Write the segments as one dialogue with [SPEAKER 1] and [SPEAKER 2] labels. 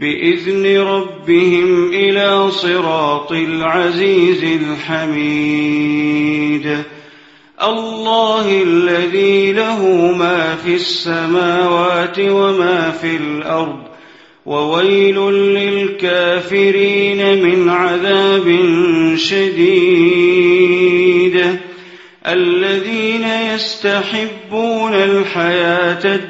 [SPEAKER 1] بإذن ربهم إلى صراط العزيز الحميد. الله الذي له ما في السماوات وما في الأرض وويل للكافرين من عذاب شديد. الذين يستحبون الحياة الدنيا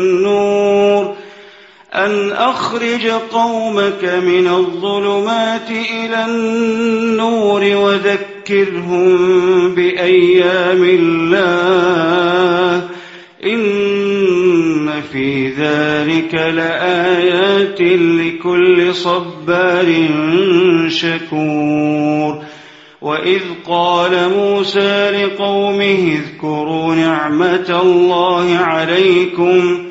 [SPEAKER 1] أن أخرج قومك من الظلمات إلى النور وذكرهم بأيام الله. إن في ذلك لآيات لكل صبار شكور. وإذ قال موسى لقومه اذكروا نعمة الله عليكم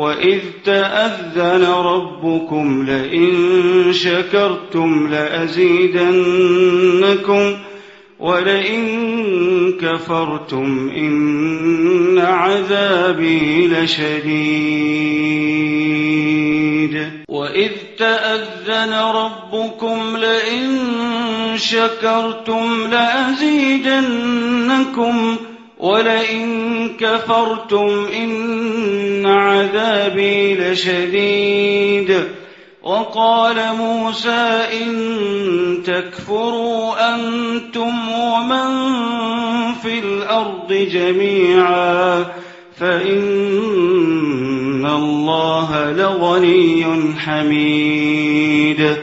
[SPEAKER 1] وإذ تأذن ربكم لئن شكرتم لأزيدنكم ولئن كفرتم إن عذابي لشديد وإذ تأذن ربكم لئن شكرتم لأزيدنكم ولئن كفرتم إن عذابي لشديد. وقال موسى إن تكفروا أنتم ومن في الأرض جميعا فإن الله لغني حميد.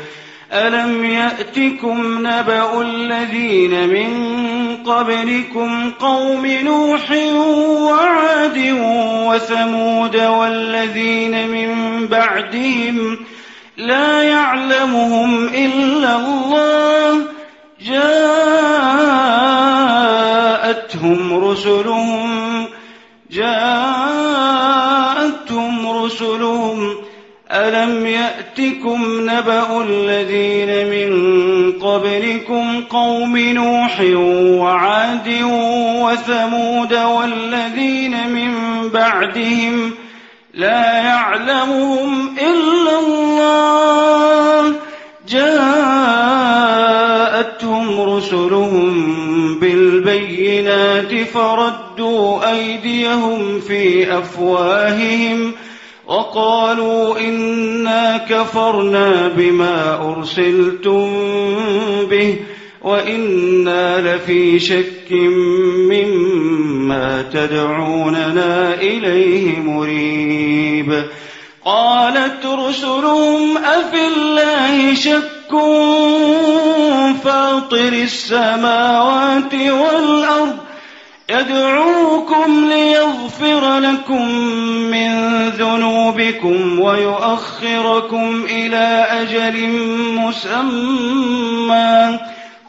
[SPEAKER 1] ألم يأتكم نبأ الذين من قبلكم قوم نوح وعاد وثمود والذين من بعدهم لا يعلمهم إلا الله جاءتهم رسلهم جاءتهم رسلهم ألم يأتكم نبأ الذين من قوم نوح وعاد وثمود والذين من بعدهم لا يعلمهم إلا الله جاءتهم رسلهم بالبينات فردوا أيديهم في أفواههم وقالوا إنا كفرنا بما أرسلتم به وإنا لفي شك مما تدعوننا إليه مريب. قالت رسلهم أفي الله شك فاطر السماوات والأرض يدعوكم ليغفر لكم من ذنوبكم ويؤخركم إلى أجل مسمى.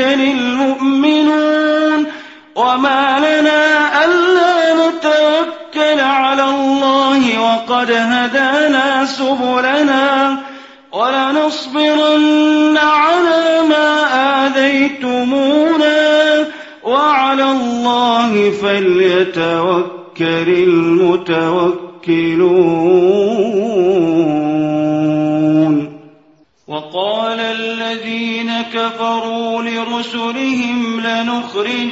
[SPEAKER 1] المؤمنون وما لنا ألا نتوكل على الله وقد هدانا سبلنا ولنصبرن على ما آذيتمونا وعلى الله فليتوكل المتوكلون. وقال الذين كفروا لرسلهم لنخرجنكم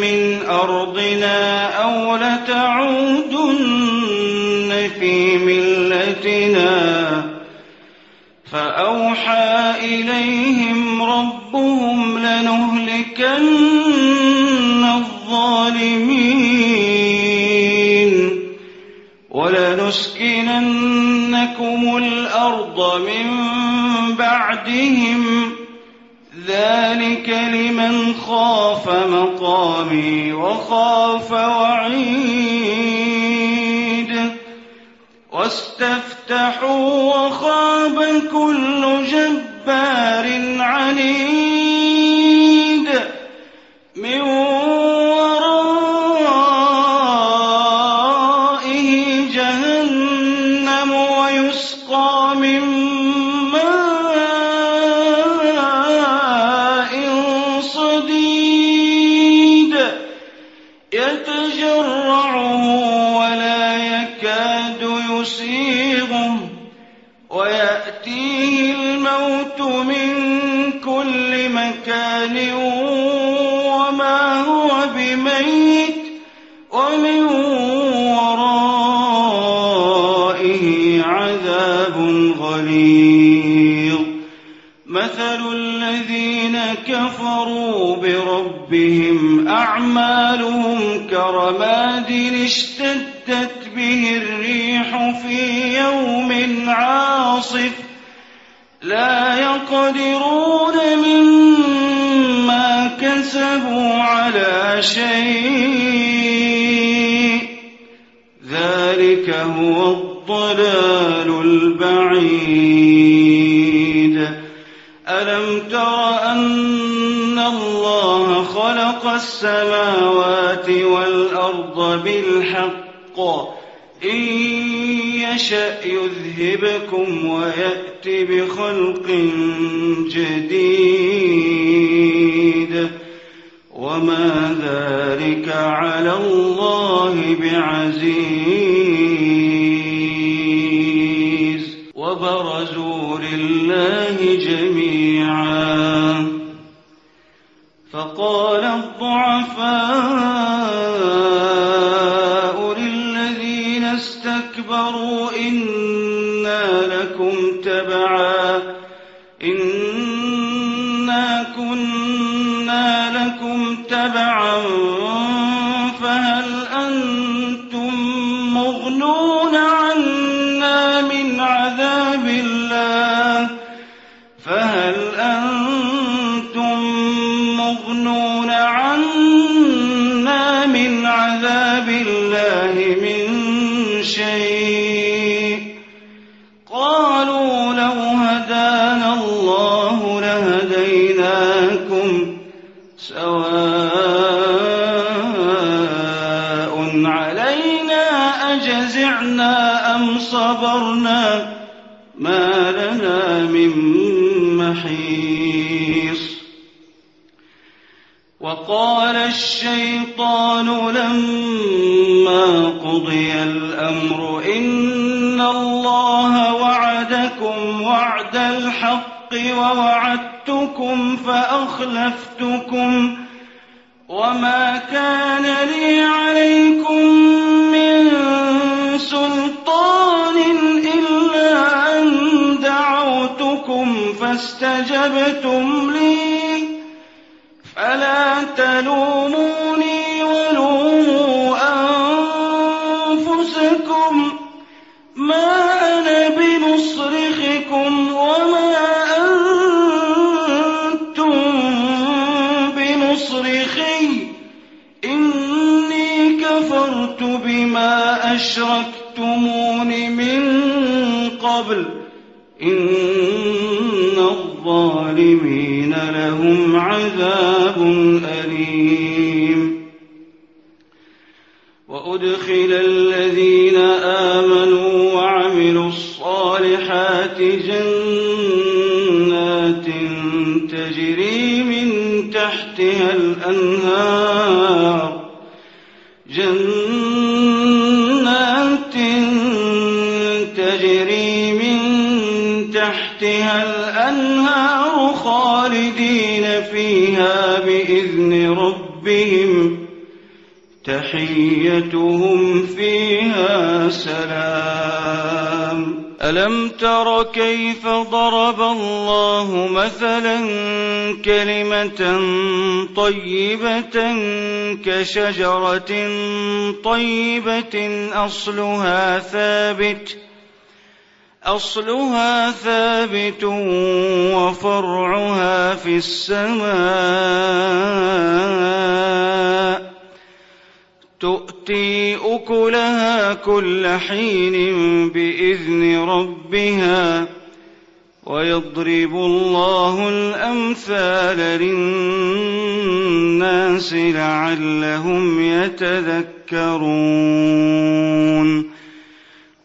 [SPEAKER 1] من أرضنا أو لتعودن في ملتنا. فأوحى إليهم ربهم لنهلكن الظالمين ولنسكننكم الأرض من بعدهم ذلك لمن خاف مقامي وخاف وعيد واستفتحوا وخاب كل جبار عنيد الموت من كل مكان وما هو بميت ومن ورائه عذاب غليظ. مثل الذين كفروا بربهم أعمالهم كرماد اشتدت به الريح في يوم عاصف شيء. ذلك هو الضلال البعيد. ألم تر أن الله خلق السماوات والأرض بالحق؟ إن يشأ يذهبكم ويأت بخلق جديد. وما ذلك على الله بعزيز. وبرزوا لله جميعا. فقال الضعفاء للذين استكبروا إنا لكم تبعا. تبعا أجزعنا أم صبرنا ما لنا من محيص وقال الشيطان لما قضي الأمر إن الله وعدكم وعد الحق ووعدتكم فأخلفتكم وما كان لي عليكم فاستجبتم لي فلا تلوموني وأدخل الذين آمنوا وعملوا الصالحات جنات تجري من تحتها الأنهار. جنات تجري من تحتها الأنهار خالدين فيها تحيتهم فيها سلام. ألم تر كيف ضرب الله مثلا كلمة طيبة كشجرة طيبة أصلها ثابت أصلها ثابت وفرعها في السماء. تؤتي أكلها كل حين بإذن ربها ويضرب الله الأمثال للناس لعلهم يتذكرون.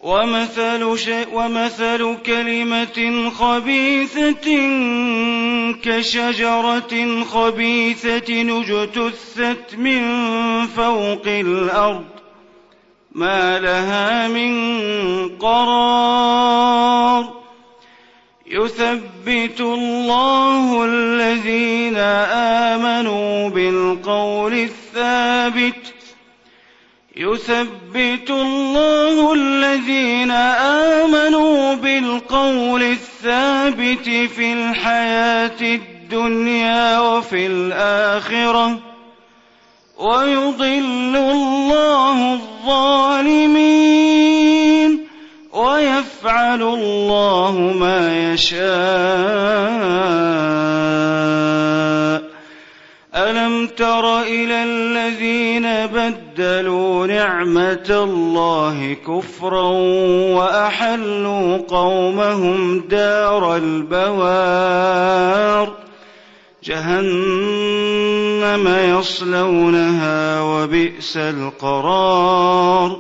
[SPEAKER 1] ومثل, ومثل كلمة خبيثة كشجرة خبيثة اجتثت من فوق الأرض ما لها من قرار. يثبت الله الذين آمنوا بالقول الثابت. يثبت الله الذين آمنوا بالقول الثابت. في الحياة الدنيا وفي الآخرة. ويضل الله الظالمين. ويفعل الله ما يشاء. ألم تر إلى الذين بدلوا نعمة الله كفرا وأحلوا قومهم دار البوار جهنم يصلونها وبئس القرار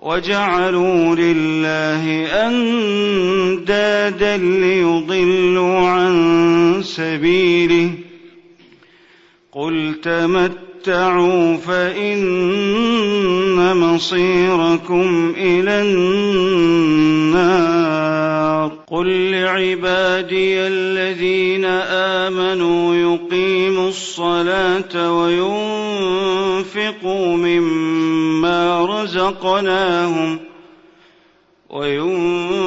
[SPEAKER 1] وجعلوا لله أندادا ليضلوا عن سبيله قل تمتعوا فإن مصيركم إلى النار قل لعبادي الذين آمنوا يقيموا الصلاة وينفقوا مما رزقناهم وينفقوا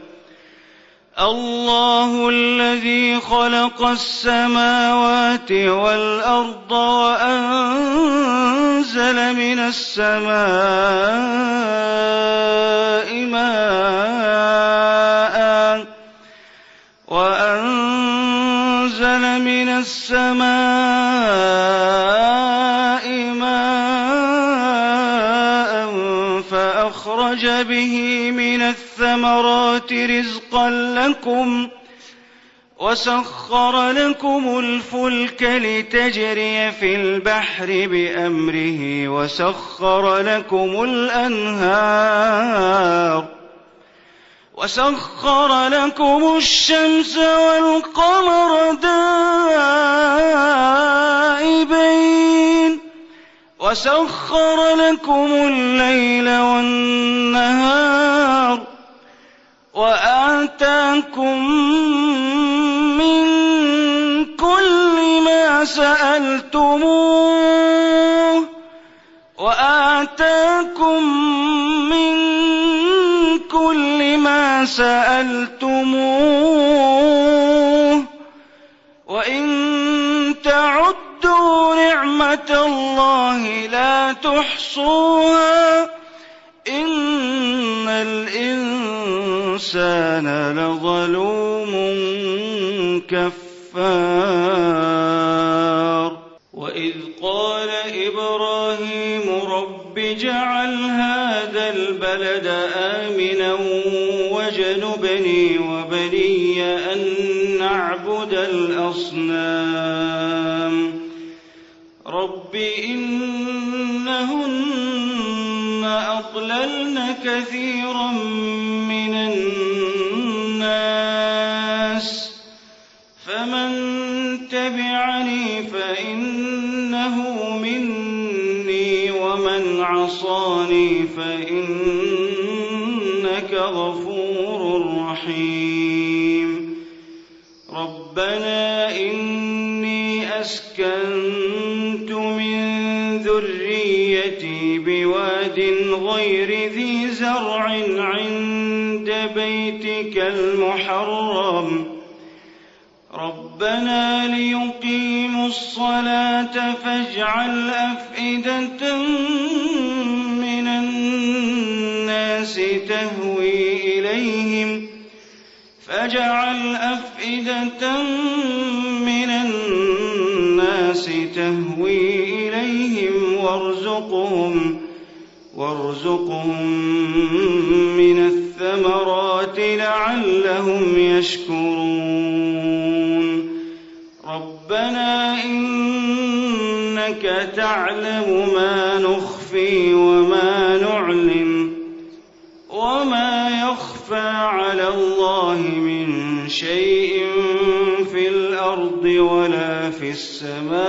[SPEAKER 1] الله الذي خلق السماوات والأرض وأنزل من السماء رزقا لكم وسخر لكم الفلك لتجري في البحر بأمره وسخر لكم الأنهار وسخر لكم الشمس والقمر دائبين وسخر لكم الليل والنهار وآتاكم من كل ما سألتموه وآتاكم من كل ما سألتموه وإن تعدوا نعمة الله لا تحصوها الإنسان لظلوم كفار. وإذ قال ربنا إني أسكنت من ذريتي بواد غير ذي زرع عند بيتك المحرم. ربنا ليقيموا الصلاة فاجعل أفئدة فاجعل أفئدة من الناس تهوي إليهم وارزقهم وارزقهم من الثمرات لعلهم يشكرون. ربنا إنك تعلم ما نخفي وما نعلن شيء في الأرض ولا في السماء.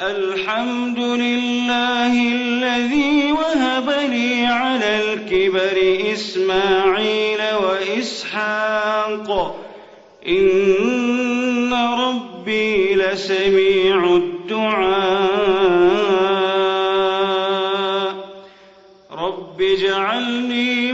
[SPEAKER 1] الحمد لله الذي وهب لي على الكبر إسماعيل وإسحاق. إن ربي لسميع الدعاء. رب اجعلني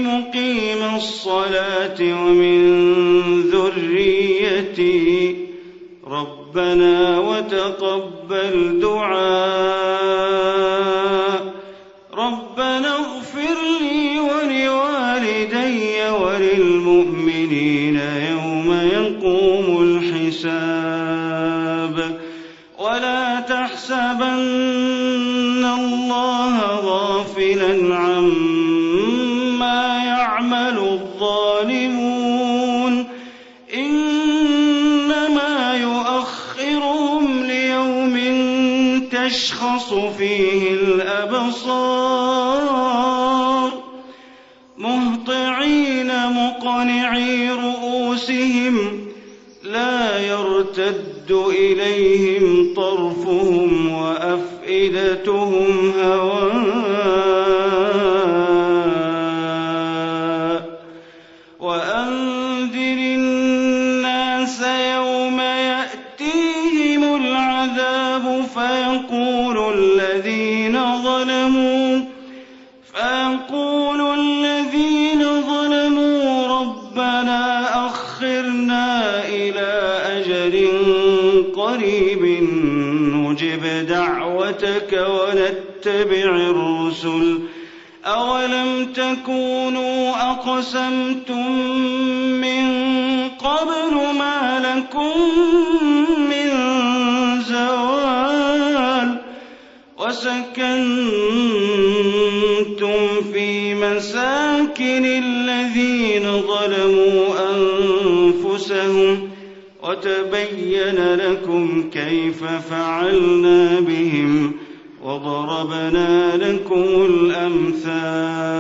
[SPEAKER 1] تشخص فيه الأبصار مهطعين مقنعي رؤوسهم لا يرتد إليهم طرفهم وأفئدتهم إلى أجل قريب نجب دعوتك ونتبع الرسل. أولم تكونوا أقسمتم من قبل ما لكم من زوال وسكنتم في مساكن الذين ظلموا أنفسهم وتبين لكم كيف فعلنا بهم وضربنا لكم الأمثال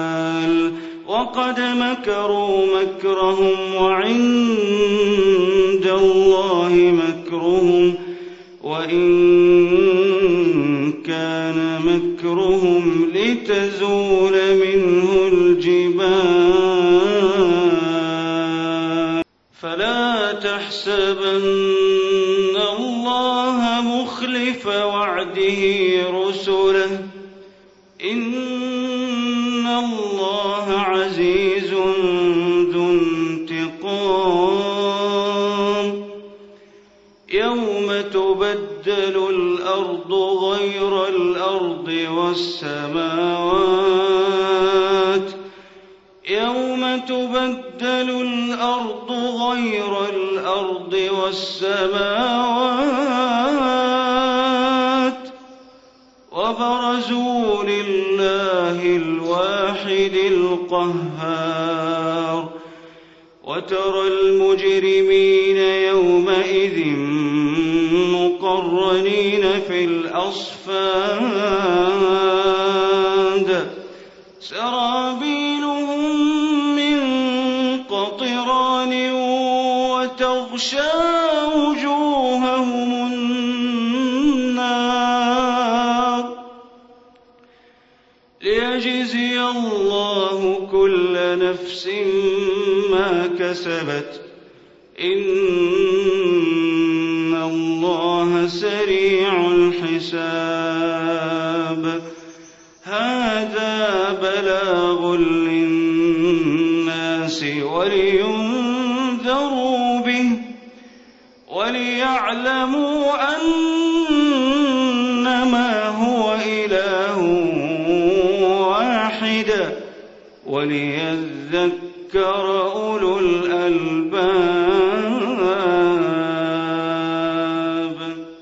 [SPEAKER 1] وقد مكروا مكرهم وعند الله مكرهم وإن كان مكرهم لتزول تحسبن الله مخلف وعده رسله. إن الله عزيز ذو انتقام. يوم تبدل الأرض غير الأرض والسماوات. يوم تبدل الأرض غير الأرض والسماوات وبرزوا لله الواحد القهار وترى المجرمين يومئذ مقرنين في الأصفاد وتغشى وجوههم النار ليجزي الله كل نفس ما كسبت. إن الله سريع الحساب. هذا بلاغ وليعلموا أنما هو إله واحد وليذكر